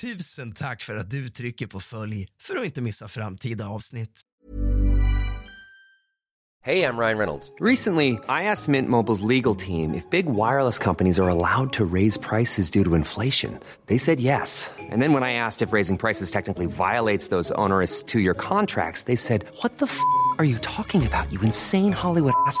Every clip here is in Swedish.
Tusen tack för att du trycker på följ för att inte missa framtida avsnitt. Hej, jag Ryan Reynolds. Recently, I asked Mint Mobile's legal team if big wireless companies are allowed to raise prices due to inflation. They said yes. And then when I asked if raising prices technically violates those onerous two year contracts, they said, What the f are you talking about, you insane Hollywood ass?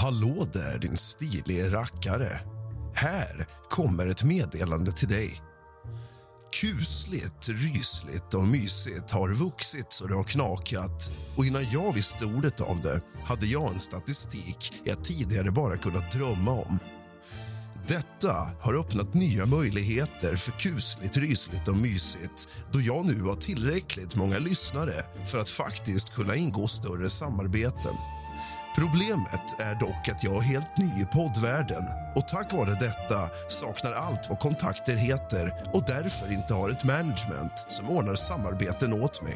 Hallå där, din stilige rackare. Här kommer ett meddelande till dig. Kusligt, rysligt och mysigt har vuxit så det har knakat och innan jag visste ordet av det hade jag en statistik jag tidigare bara kunnat drömma om. Detta har öppnat nya möjligheter för kusligt, rysligt och mysigt då jag nu har tillräckligt många lyssnare för att faktiskt kunna ingå större samarbeten. Problemet är dock att jag är helt ny i poddvärlden och tack vare detta saknar allt vad kontakter heter och därför inte har ett management som ordnar samarbeten åt mig.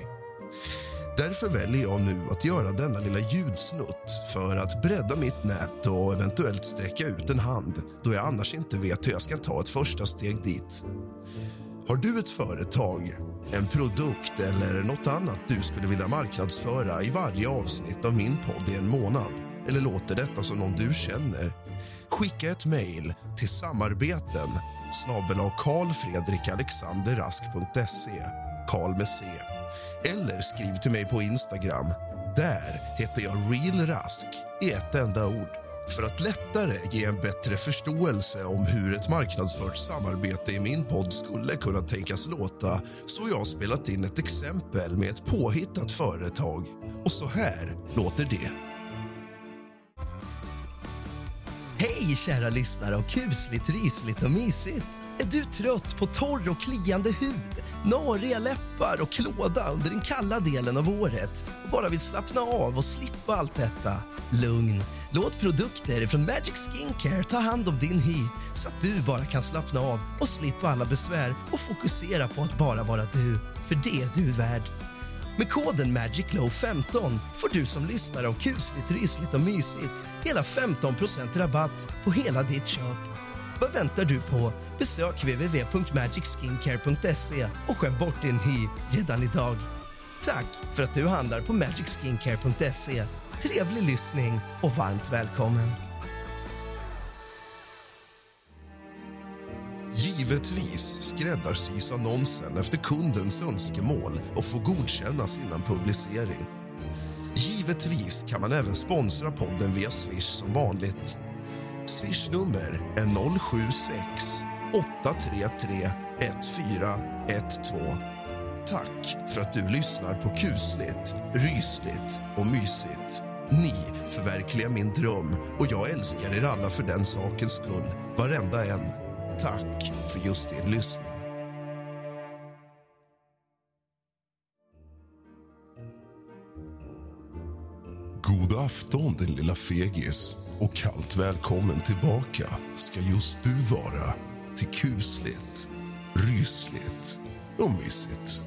Därför väljer jag nu att göra denna lilla ljudsnutt för att bredda mitt nät och eventuellt sträcka ut en hand då jag annars inte vet hur jag ska ta ett första steg dit. Har du ett företag, en produkt eller något annat du skulle vilja marknadsföra i varje avsnitt av min podd i en månad? Eller låter detta som någon du känner? Skicka ett mejl till samarbeten snabel karlfredrikalexanderrask.se, Karl med C. Eller skriv till mig på Instagram. Där heter jag realrask i ett enda ord för att lättare ge en bättre förståelse om hur ett marknadsfört samarbete i min podd skulle kunna tänkas låta så har jag spelat in ett exempel med ett påhittat företag. Och så här låter det. Hej kära lyssnare och kusligt, rysligt och mysigt. Är du trött på torr och kliande hud, nariga läppar och klåda under den kalla delen av året och bara vill slappna av och slippa allt detta? Lugn. Låt produkter från Magic Skincare ta hand om din hy så att du bara kan slappna av och slippa alla besvär och fokusera på att bara vara du, för det är du värd. Med koden MAGICLOW15 får du som lyssnare av kusligt, rysligt och mysigt hela 15% rabatt på hela ditt köp. Vad väntar du på? Besök www.magicskincare.se och skäm bort din hy redan idag. Tack för att du handlar på magicskincare.se. Trevlig lyssning och varmt välkommen. Givetvis skräddarsys annonsen efter kundens önskemål och får godkännas innan publicering. Givetvis kan man även sponsra podden via Swish som vanligt. Swishnummer är 076 833 1412. Tack för att du lyssnar på kusligt, rysligt och mysigt. Ni förverkligar min dröm och jag älskar er alla för den sakens skull, varenda en. Tack för just din lyssning. God afton, din lilla fegis. Och kallt välkommen tillbaka ska just du vara till kusligt, rysligt och mysigt.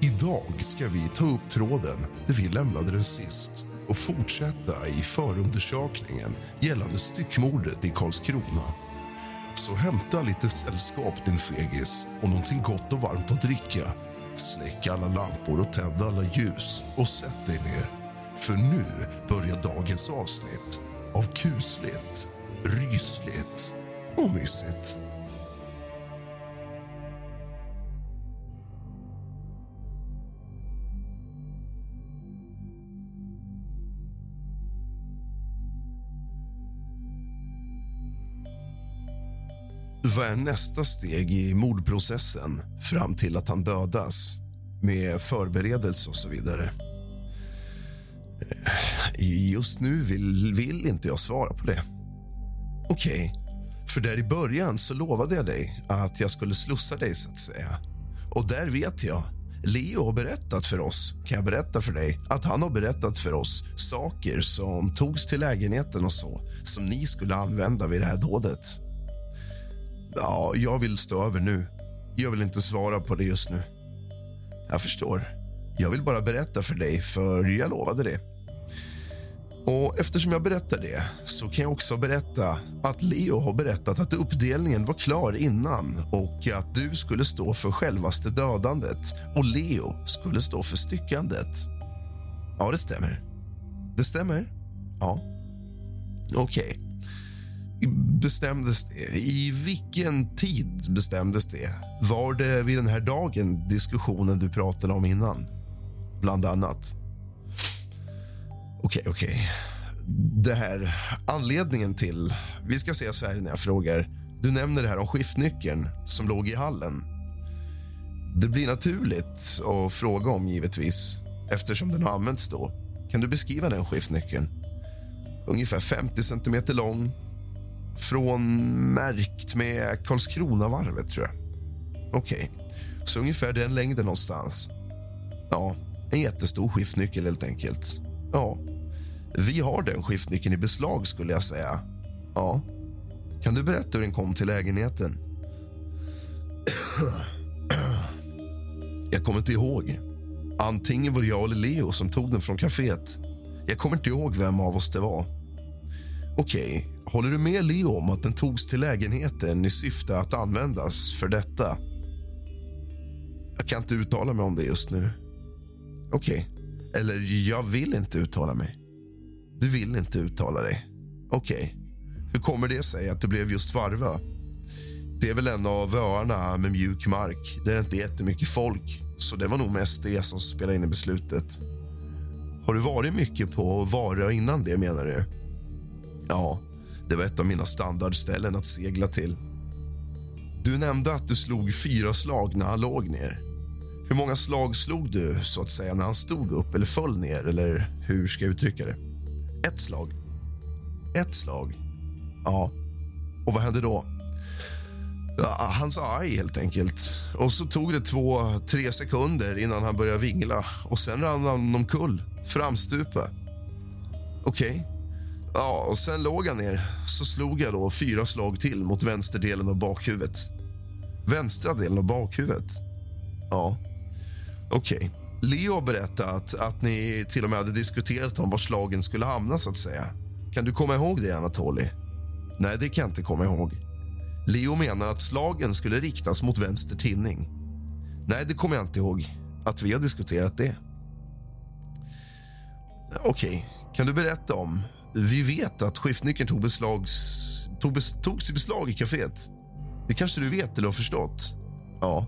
Idag ska vi ta upp tråden där vi lämnade den sist och fortsätta i förundersökningen gällande styckmordet i Karlskrona. Så hämta lite sällskap, din fegis, och någonting gott och varmt att dricka. Släck alla lampor och tänd alla ljus och sätt dig ner. För nu börjar dagens avsnitt av kusligt, rysligt och mysigt. Vad är nästa steg i mordprocessen fram till att han dödas med förberedelse och så vidare? Just nu vill, vill inte jag svara på det. Okej, okay. för där i början så lovade jag dig att jag skulle slussa dig, så att säga. Och där vet jag. Leo har berättat för oss, kan jag berätta för dig, att han har berättat för oss saker som togs till lägenheten och så, som ni skulle använda vid det här dådet. Ja, jag vill stå över nu. Jag vill inte svara på det just nu. Jag förstår. Jag vill bara berätta för dig, för jag lovade det. Och Eftersom jag berättar det så kan jag också berätta att Leo har berättat att uppdelningen var klar innan och att du skulle stå för självaste dödandet och Leo skulle stå för styckandet. Ja, det stämmer. Det stämmer? Ja. Okej. Okay bestämdes det? I vilken tid bestämdes det? Var det vid den här dagen, diskussionen du pratade om innan? Bland annat. Okej, okay, okej. Okay. Det här, anledningen till... Vi ska se så här när jag frågar. Du nämner det här om skiftnyckeln som låg i hallen. Det blir naturligt att fråga om, givetvis, eftersom den har använts då. Kan du beskriva den skiftnyckeln? Ungefär 50 centimeter lång, från märkt med Karlskronavarvet, tror jag. Okej, okay. så ungefär den längden någonstans. Ja, en jättestor skiftnyckel helt enkelt. Ja, vi har den skiftnyckeln i beslag skulle jag säga. Ja. Kan du berätta hur den kom till lägenheten? Jag kommer inte ihåg. Antingen var det jag eller Leo som tog den från kaféet. Jag kommer inte ihåg vem av oss det var. Okej, håller du med Leo om att den togs till lägenheten i syfte att användas för detta? Jag kan inte uttala mig om det just nu. Okej. Eller, jag vill inte uttala mig. Du vill inte uttala dig. Okej. Hur kommer det sig att det blev just Varvö? Det är väl en av öarna med mjuk mark där det inte är jättemycket folk. Så det var nog mest det som spelade in i beslutet. Har du varit mycket på Varö innan det, menar du? Ja, det var ett av mina standardställen att segla till. Du nämnde att du slog fyra slag när han låg ner. Hur många slag slog du så att säga när han stod upp eller föll ner? Eller hur ska jag uttrycka det? Ett slag. Ett slag? Ja. Och vad hände då? Ja, han sa aj, helt enkelt. Och så tog det två, tre sekunder innan han började vingla. Och Sen rann han omkull, framstupa. Okej. Okay. Ja, och sen låg han ner. Så slog jag då fyra slag till mot vänsterdelen av bakhuvudet. Vänstra delen av bakhuvudet? Ja. Okej. Okay. Leo har berättat att ni till och med hade diskuterat om var slagen skulle hamna. så att säga. Kan du komma ihåg det, Anatoli? Nej, det kan jag inte komma ihåg. Leo menar att slagen skulle riktas mot vänster tinning. Nej, det kommer jag inte ihåg. Att vi har diskuterat det. Okej, okay. kan du berätta om vi vet att skiftnyckeln tog beslags, tog bes, togs i beslag i kaféet. Det kanske du vet eller har förstått? Ja.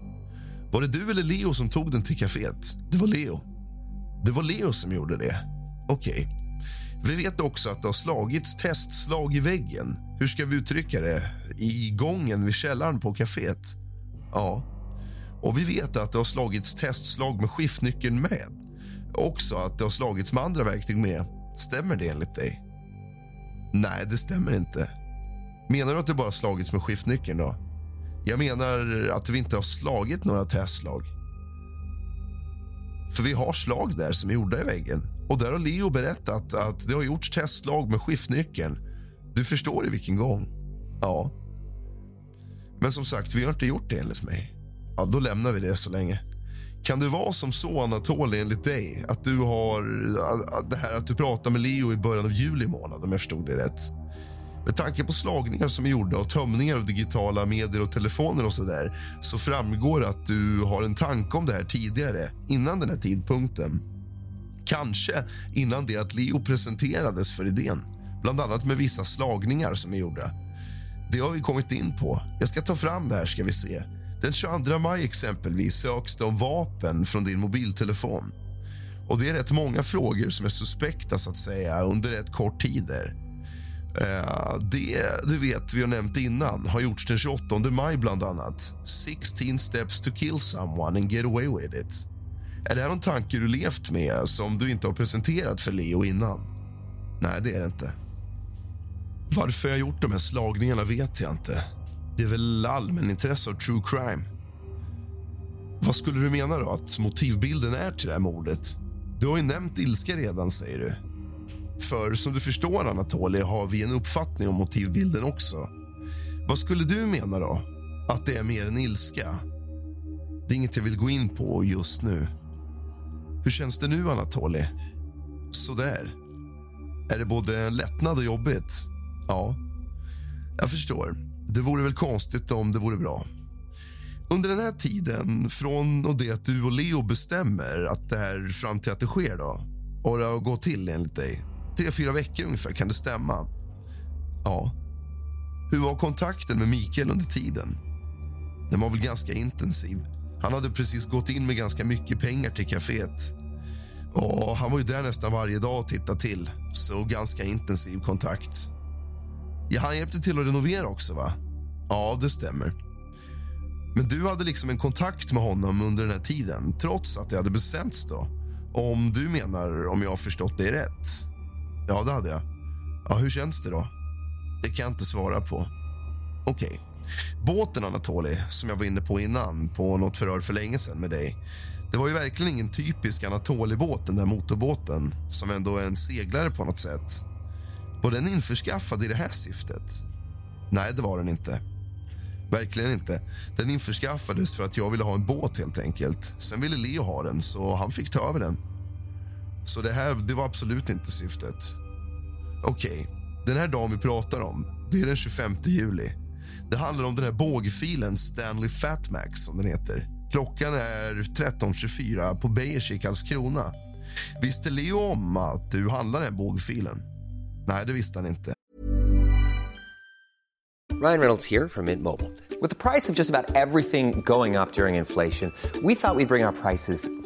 Var det du eller Leo som tog den till kaféet? Det var Leo. Det var Leo som gjorde det? Okej. Okay. Vi vet också att det har slagits testslag i väggen. Hur ska vi uttrycka det? I gången vid källaren på kaféet? Ja. Och vi vet att det har slagits testslag med skiftnyckeln med. Också att det har slagits med andra verktyg med. Stämmer det enligt dig? Nej, det stämmer inte. Menar du att det bara slagits med skiftnyckeln? då? Jag menar att vi inte har slagit några testslag. För vi har slag där som är gjorda i väggen. Och där har Leo berättat att det har gjorts testslag med skiftnyckeln. Du förstår i vilken gång. Ja. Men som sagt, vi har inte gjort det enligt mig. Ja, då lämnar vi det så länge. Kan det vara som så, Anatoly, enligt dig, att du har det här att du pratar med Leo i början av juli månad, om jag förstod det rätt? Med tanke på slagningar som är gjorda och tömningar av digitala medier och telefoner och så där, så framgår att du har en tanke om det här tidigare, innan den här tidpunkten. Kanske innan det att Leo presenterades för idén, bland annat med vissa slagningar som är gjorda. Det har vi kommit in på. Jag ska ta fram det här ska vi se. Den 22 maj exempelvis söks det om vapen från din mobiltelefon. Och Det är rätt många frågor som är suspekta så att säga under rätt kort tid. Där. Eh, det du vet vi har nämnt innan har gjorts den 28 maj bland annat. 16 steps to kill someone and get away with it. Är det här någon tanke du levt med som du inte har presenterat för Leo innan? Nej, det är det inte. Varför jag gjort de här slagningarna vet jag inte. Det är väl allmänintresse av true crime. Vad skulle du mena då att motivbilden är till det här mordet? Du har ju nämnt ilska redan, säger du. För som du förstår, Anatoly, har vi en uppfattning om motivbilden också. Vad skulle du mena då? Att det är mer än ilska? Det är inget jag vill gå in på just nu. Hur känns det nu, Anatoly? Sådär. Är det både lättnad och jobbigt? Ja, jag förstår. Det vore väl konstigt om det vore bra. Under den här tiden, från och det att du och Leo bestämmer att det här fram till att det sker då, och det har gått till enligt dig, tre, fyra veckor ungefär, kan det stämma? Ja. Hur var kontakten med Mikael under tiden? Den var väl ganska intensiv. Han hade precis gått in med ganska mycket pengar till kaféet. Och han var ju där nästan varje dag och tittade till, så ganska intensiv kontakt. Ja, han hjälpte till att renovera också, va? Ja, det stämmer. Men du hade liksom en kontakt med honom under den här tiden trots att det hade bestämts då? Om du menar om jag har förstått dig rätt? Ja, det hade jag. Ja, hur känns det då? Det kan jag inte svara på. Okej. Okay. Båten, Anatoli, som jag var inne på innan på något förhör för länge sedan med dig. Det var ju verkligen ingen typisk Anatoli-båt, den där motorbåten som ändå är en seglare på något sätt. Var den införskaffad i det här syftet? Nej, det var den inte. Verkligen inte. Den införskaffades för att jag ville ha en båt. helt enkelt. Sen ville Leo ha den, så han fick ta över den. Så det här det var absolut inte syftet. Okej, okay. den här dagen vi pratar om det är den 25 juli. Det handlar om den här bågfilen Stanley Fatmax. som den heter. Klockan är 13.24 på Beijers i Karlskrona. Visste Leo om att du handlar den bågfilen? Nej, det visste han inte. Ryan Reynolds här från Mint Mobile. Med priset på nästan allt som går upp under inflationen, trodde vi att vi skulle bring våra priser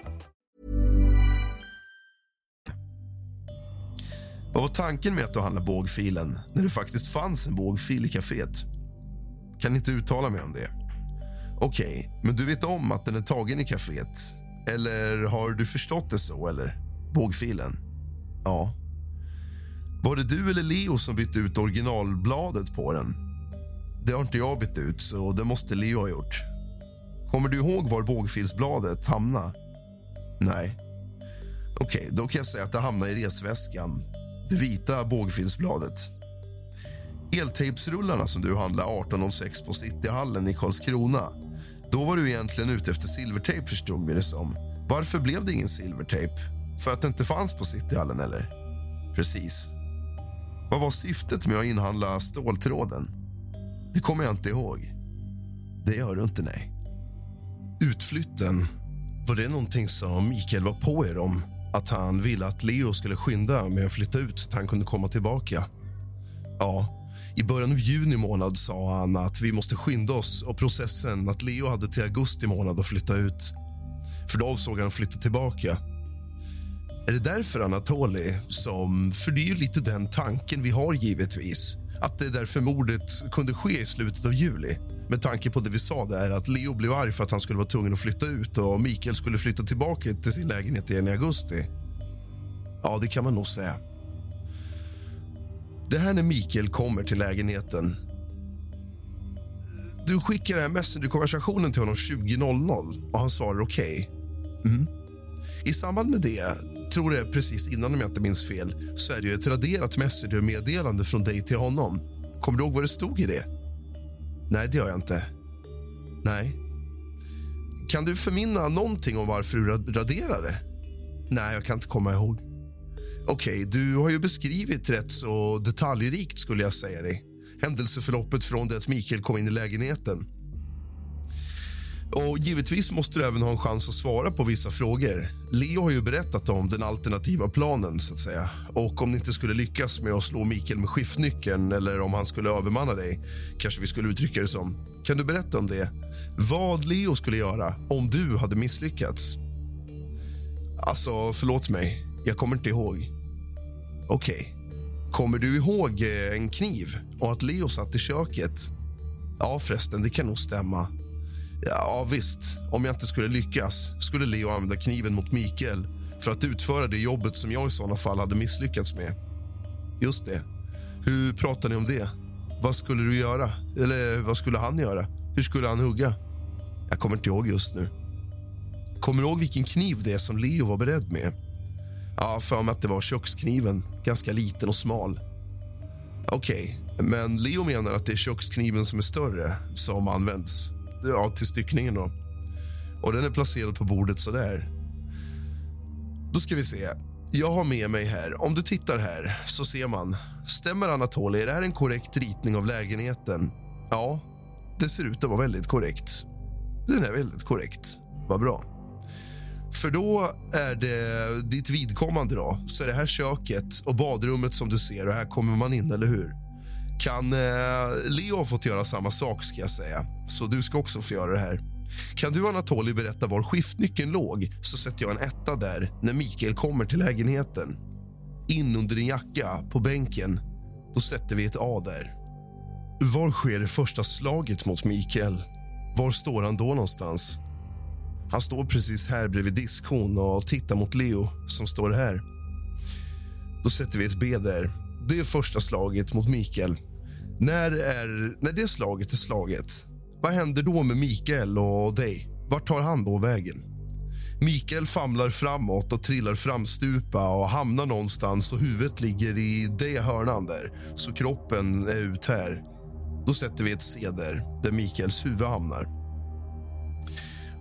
Vad var tanken med att du handlade bågfilen när det faktiskt fanns en bågfil i kaféet? Kan inte uttala mig om det. Okej, okay, men du vet om att den är tagen i kaféet? Eller har du förstått det så, eller? Bågfilen? Ja. Var det du eller Leo som bytte ut originalbladet på den? Det har inte jag bytt ut, så det måste Leo ha gjort. Kommer du ihåg var bågfilsbladet hamnade? Nej. Okej, okay, då kan jag säga att det hamnade i resväskan. Det vita bågfilsbladet. Eltejpsrullarna som du handlade 1806 på Cityhallen i Karlskrona. Då var du egentligen ute efter silvertejp förstod vi det som. Varför blev det ingen silvertejp? För att det inte fanns på Cityhallen eller? Precis. Vad var syftet med att inhandla ståltråden? Det kommer jag inte ihåg. Det gör du inte, nej. Utflytten, var det någonting som Mikael var på er om? Att han ville att Leo skulle skynda med att flytta ut så att han kunde komma tillbaka? Ja, i början av juni månad sa han att vi måste skynda oss och processen att Leo hade till augusti månad att flytta ut. För då avsåg han att flytta tillbaka. Är det därför, Anatoli, som... För det är ju lite den tanken vi har givetvis. Att det är därför mordet kunde ske i slutet av juli. Med tanke på det vi sa där, att Leo blev arg för att han skulle vara tvungen att flytta ut och Mikael skulle flytta tillbaka till sin lägenhet igen i augusti. Ja, det kan man nog säga. Det här när Mikael kommer till lägenheten. Du skickar den här Messenger-konversationen till honom 20.00 och han svarar okej. Okay. Mm. I samband med det, tror det precis innan om jag inte minns fel, så är det ju ett raderat Messenger-meddelande från dig till honom. Kommer du ihåg vad det stod i det? Nej, det gör jag inte. Nej. Kan du förminna någonting om varför du raderade det? Nej, jag kan inte komma ihåg. Okej, okay, du har ju beskrivit rätt så detaljrikt skulle jag säga dig. Händelseförloppet från det att Mikael kom in i lägenheten. Och Givetvis måste du även ha en chans att svara på vissa frågor. Leo har ju berättat om den alternativa planen. så att säga. Och Om ni inte skulle lyckas med att slå Mikael med skiftnyckeln eller om han skulle övermanna dig, kanske vi skulle uttrycka det som. Kan du berätta om det? Vad Leo skulle göra om du hade misslyckats? Alltså, förlåt mig. Jag kommer inte ihåg. Okej. Okay. Kommer du ihåg eh, en kniv och att Leo satt i köket? Ja, förresten, det kan nog stämma. Ja, visst. Om jag inte skulle lyckas skulle Leo använda kniven mot Mikael för att utföra det jobbet som jag i såna fall hade misslyckats med. Just det. Hur pratar ni om det? Vad skulle du göra? Eller vad skulle han göra? Hur skulle han hugga? Jag kommer inte ihåg just nu. Kommer du ihåg vilken kniv det är som Leo var beredd med? Ja, för mig att det var kökskniven. Ganska liten och smal. Okej, okay. men Leo menar att det är kökskniven som är större som används ja, till styckningen. Då. Och Den är placerad på bordet så där. Då ska vi se. Jag har med mig här. Om du tittar här så ser man. Stämmer Anatoly? Är det här en korrekt ritning av lägenheten? Ja, det ser ut att vara väldigt korrekt. Den är väldigt korrekt. Vad bra. För då är det ditt vidkommande då, så är det här köket och badrummet som du ser och här kommer man in, eller hur? Kan eh, Leo ha fått göra samma sak ska jag säga, så du ska också få göra det här. Kan du Anatoli berätta var skiftnyckeln låg så sätter jag en etta där när Mikael kommer till lägenheten. In under din jacka, på bänken. Då sätter vi ett A där. Var sker det första slaget mot Mikael? Var står han då någonstans? Han står precis här bredvid diskhon och tittar mot Leo som står här. Då sätter vi ett B där. Det är första slaget mot Mikael. När, är, när det slaget är slaget, vad händer då med Mikael och dig? Vart tar han då vägen? Mikael famlar framåt och trillar framstupa och hamnar någonstans och huvudet ligger i det hörnan där, så kroppen är ut här. Då sätter vi ett C där, där Mikaels huvud hamnar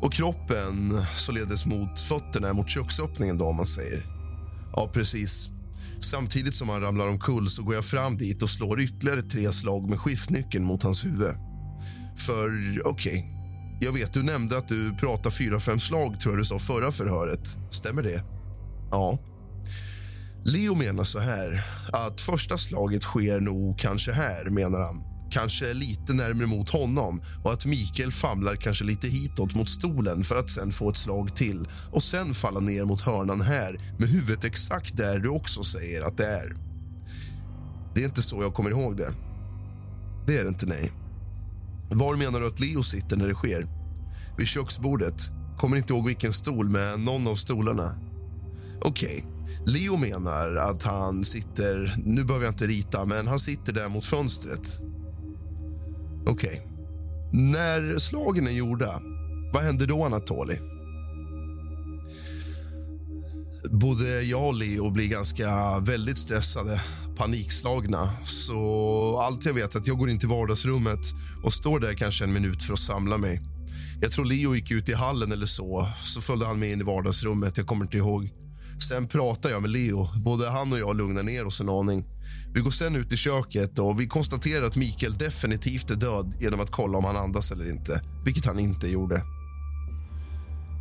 och kroppen således mot fötterna, mot köksöppningen. Då, om man säger. Ja, precis. Samtidigt som han ramlar omkull så går jag fram dit och slår ytterligare tre slag med skiftnyckeln mot hans huvud. För, okej, okay. jag vet du nämnde att du pratar fyra, fem slag tror jag du sa förra förhöret. Stämmer det? Ja. Leo menar så här, att första slaget sker nog kanske här, menar han kanske lite närmare mot honom och att Mikael famlar kanske lite hitåt mot stolen för att sen få ett slag till och sen falla ner mot hörnan här med huvudet exakt där du också säger att det är. Det är inte så jag kommer ihåg det. Det är det inte, nej. Var menar du att Leo sitter när det sker? Vid köksbordet. Kommer inte ihåg vilken stol, men någon av stolarna. Okej. Okay. Leo menar att han sitter... Nu behöver jag inte rita, men han sitter där mot fönstret Okej. Okay. När slagen är gjorda, vad händer då, Anatoli? Både jag och Leo blir ganska väldigt stressade, panikslagna. Så allt jag vet är att jag går in till vardagsrummet och står där kanske en minut för att samla mig. Jag tror Leo gick ut i hallen eller så, så följde han med in i vardagsrummet. Jag kommer inte ihåg. Sen pratar jag med Leo. Både han och jag lugnar ner oss en aning. Vi går sen ut i köket och vi konstaterar att Mikael definitivt är död genom att kolla om han andas eller inte, vilket han inte gjorde.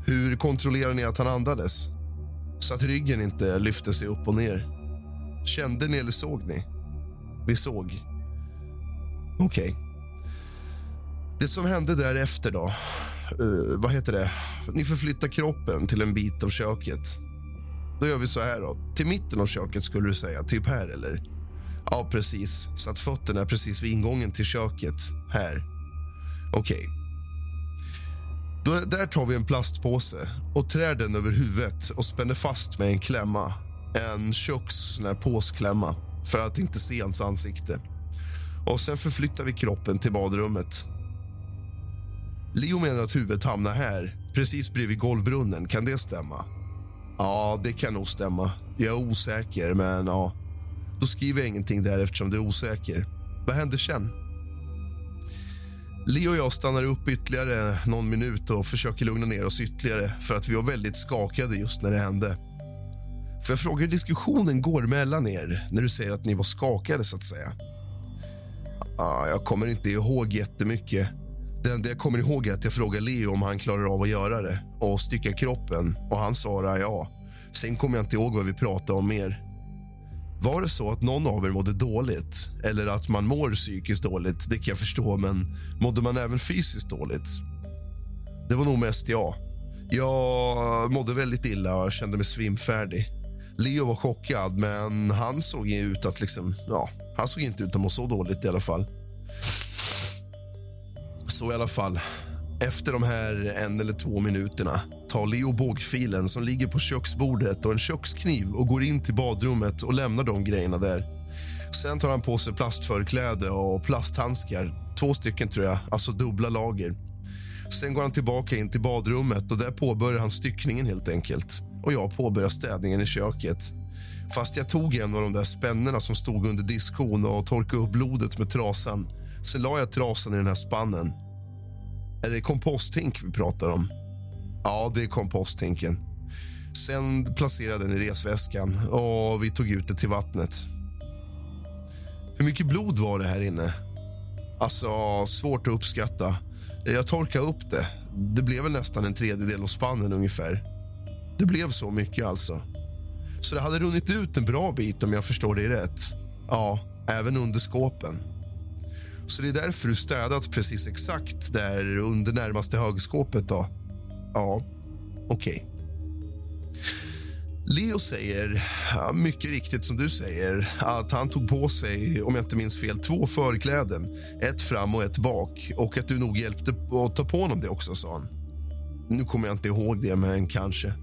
Hur kontrollerar ni att han andades? Så att ryggen inte lyfte sig upp och ner. Kände ni eller såg ni? Vi såg. Okej. Okay. Det som hände därefter då... Uh, vad heter det? Ni förflyttar kroppen till en bit av köket. Då gör vi så här då. Till mitten av köket skulle du säga. Typ här eller? Ja, precis. Så att fötterna är precis vid ingången till köket. Här. Okej. Okay. Där tar vi en plastpåse och trär den över huvudet och spänner fast med en klämma. En köks påsklämma för att inte se hans ansikte. Och Sen förflyttar vi kroppen till badrummet. Leo menar att huvudet hamnar här, precis bredvid golvbrunnen. Kan det stämma? Ja, det kan nog stämma. Jag är osäker, men ja. Då skriver jag ingenting där eftersom du är osäker. Vad händer sen? Leo och jag stannar upp ytterligare någon minut och försöker lugna ner oss ytterligare för att vi var väldigt skakade just när det hände. För jag frågar hur diskussionen går mellan er när du säger att ni var skakade, så att säga. Ah, jag kommer inte ihåg jättemycket. Det enda jag kommer ihåg är att jag frågade Leo om han klarar av att göra det och stycka kroppen och han svarade ja. Sen kommer jag inte ihåg vad vi pratade om mer. Var det så att någon av er mådde dåligt eller att man mår psykiskt dåligt, det kan jag förstå, men mådde man även fysiskt dåligt? Det var nog mest jag. Jag mådde väldigt illa och kände mig svimfärdig. Leo var chockad, men han såg ut att liksom, ja, han såg inte ut att må så dåligt i alla fall. Så i alla fall, efter de här en eller två minuterna tar Leo bågfilen som ligger på köksbordet och en kökskniv och går in till badrummet och lämnar de grejerna där. Sen tar han på sig plastförkläde och plasthandskar. Två stycken, tror jag, alltså dubbla lager. Sen går han tillbaka in till badrummet och där påbörjar han styckningen helt enkelt. Och jag påbörjar städningen i köket. Fast jag tog en av de där spännerna som stod under diskhon och torkade upp blodet med trasan. Sen la jag trasan i den här spannen. Är det komposthink vi pratar om? Ja, det är komposthinken. Sen placerade den i resväskan och vi tog ut det till vattnet. Hur mycket blod var det här inne? Alltså, svårt att uppskatta. Jag torkade upp det. Det blev väl nästan en tredjedel av spannen ungefär. Det blev så mycket alltså. Så det hade runnit ut en bra bit om jag förstår dig rätt. Ja, även under skåpen. Så det är därför du städat precis exakt där under närmaste högskåpet då? Ja, okej. Okay. Leo säger, mycket riktigt som du säger, att han tog på sig, om jag inte minns fel, två förkläden. Ett fram och ett bak. Och att du nog hjälpte att ta på honom det också, sa han. Nu kommer jag inte ihåg det, men kanske.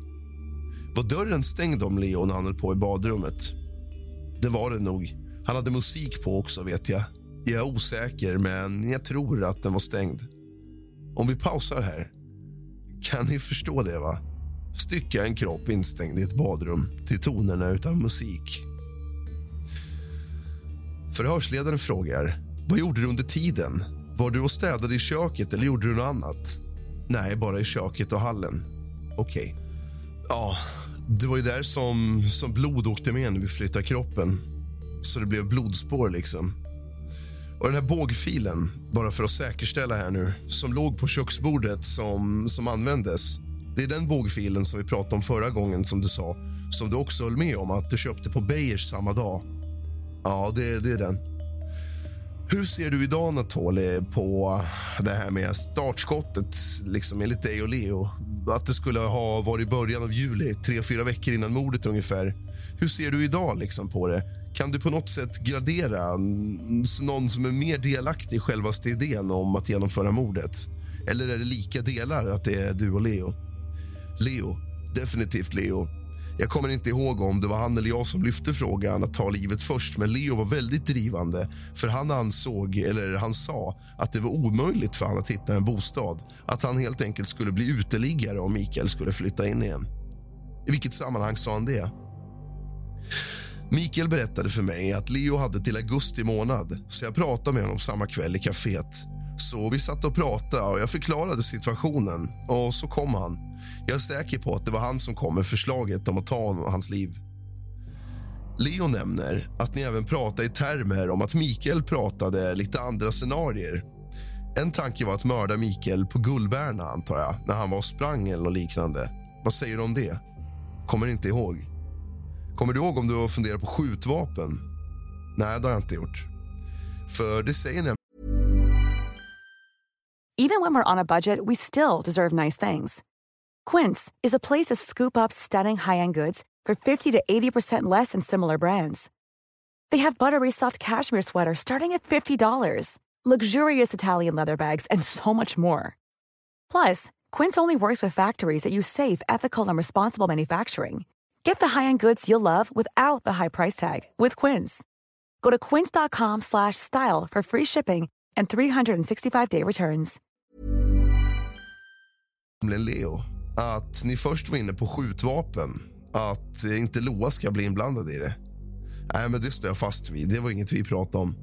Var dörren stängd om Leo när han höll på i badrummet? Det var det nog. Han hade musik på också, vet jag. Jag är osäker, men jag tror att den var stängd. Om vi pausar här. Kan ni förstå det? va? Stycka en kropp instängd i ett badrum till tonerna utan musik. Förhörsledaren frågar vad gjorde du under tiden. Var du och städade i köket eller gjorde du något annat? Nej, bara i köket och hallen. Okej. Okay. Ja, det var ju där som, som blod åkte med när vi flyttade kroppen. Så det blev blodspår liksom. Och den här bågfilen, bara för att säkerställa här nu, som låg på köksbordet som, som användes. Det är den bågfilen som vi pratade om förra gången som du sa, som du också höll med om att du köpte på Beijers samma dag. Ja, det, det är den. Hur ser du idag, Natoli, på det här med startskottet liksom, enligt dig och Leo? Att det skulle ha varit början av juli, tre, fyra veckor innan mordet ungefär. Hur ser du idag liksom, på det? Kan du på något sätt gradera någon som är mer delaktig i självaste idén om att genomföra mordet? Eller är det lika delar att det är du och Leo? Leo. Definitivt Leo. Jag kommer inte ihåg om det var han eller jag som lyfte frågan att ta livet först men Leo var väldigt drivande för han ansåg, eller han sa att det var omöjligt för honom att hitta en bostad. Att han helt enkelt skulle bli uteliggare om Mikael skulle flytta in igen. I vilket sammanhang sa han det? Mikael berättade för mig att Leo hade till augusti månad så jag pratade med honom samma kväll i kaféet. Så vi satt och pratade och jag förklarade situationen och så kom han. Jag är säker på att det var han som kom med förslaget om att ta honom, hans liv. Leo nämner att ni även pratade i termer om att Mikael pratade lite andra scenarier. En tanke var att mörda Mikael på Gullberna, antar jag, när han var och sprang eller liknande. Vad säger du om det? Kommer inte ihåg. Kommer du ihåg om du funderar på skjutvapen? Nej, det har jag inte gjort. För det säger Even when we're on a budget, we still deserve nice things. Quince is a place to scoop up stunning high-end goods for 50 to 80% less than similar brands. They have buttery soft cashmere sweaters starting at $50, luxurious Italian leather bags, and so much more. Plus, Quince only works with factories that use safe, ethical, and responsible manufacturing. Get the high-end goods you'll love without the high price tag with Quince. Go to quince.com/style for free shipping and 365-day returns. Leo att ni först var inne på skjutvapen. Att inte Loa ska bli inblandad i det. Nej, men det står jag fast vid. Det var inget vi pratade om.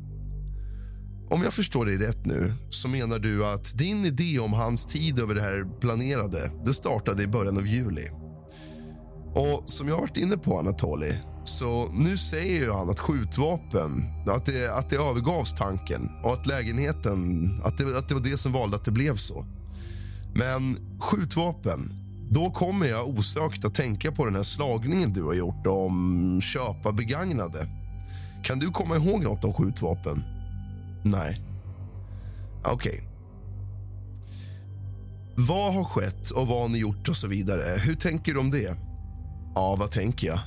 Om jag förstår dig rätt nu så menar du att din idé om hans tid över det här planerade det startade i början av juli. Och som jag har varit inne på, Anatoli, så nu säger ju han att skjutvapen, att det, att det övergavs tanken och att lägenheten, att det, att det var det som valde att det blev så. Men skjutvapen, då kommer jag osökt att tänka på den här slagningen du har gjort om köpa begagnade. Kan du komma ihåg något om skjutvapen? Nej. Okej. Okay. Vad har skett och vad har ni gjort och så vidare? Hur tänker du om det? Ja, vad tänker jag?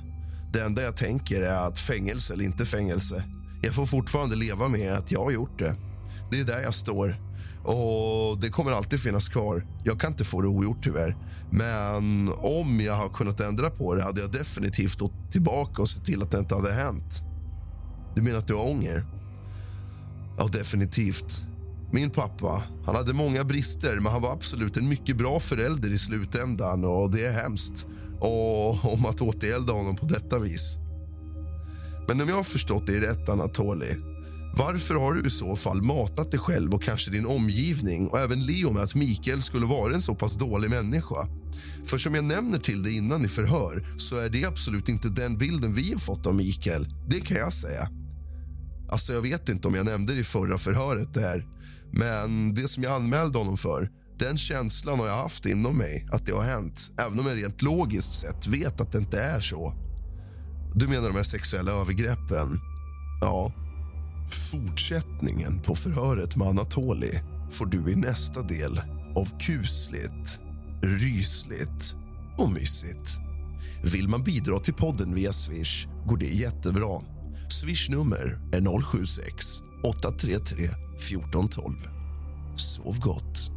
Det enda jag tänker är att fängelse eller inte fängelse. Jag får fortfarande leva med att jag har gjort det. Det är där jag står. Och Det kommer alltid finnas kvar. Jag kan inte få det ogjort, tyvärr. Men om jag har kunnat ändra på det hade jag definitivt gått tillbaka och sett till att det inte hade hänt. Du menar att du har ånger? Ja, definitivt. Min pappa han hade många brister, men han var absolut en mycket bra förälder i slutändan. och Det är hemskt och om att återgälda honom på detta vis. Men om jag har förstått dig rätt, Anatoli varför har du i så fall matat dig själv och kanske din omgivning och även Leo med att Mikael skulle vara en så pass dålig människa? För som jag nämner till dig innan i förhör så är det absolut inte den bilden vi har fått av Mikael. Det kan jag säga. Alltså, jag vet inte om jag nämnde det i förra förhöret där. Men det som jag anmälde honom för, den känslan har jag haft inom mig att det har hänt. Även om jag rent logiskt sett vet att det inte är så. Du menar de här sexuella övergreppen? Ja, Fortsättningen på förhöret med Anatoli får du i nästa del av kusligt, rysligt och mysigt. Vill man bidra till podden via Swish går det jättebra. Swishnummer är 076 833 1412. Sov gott.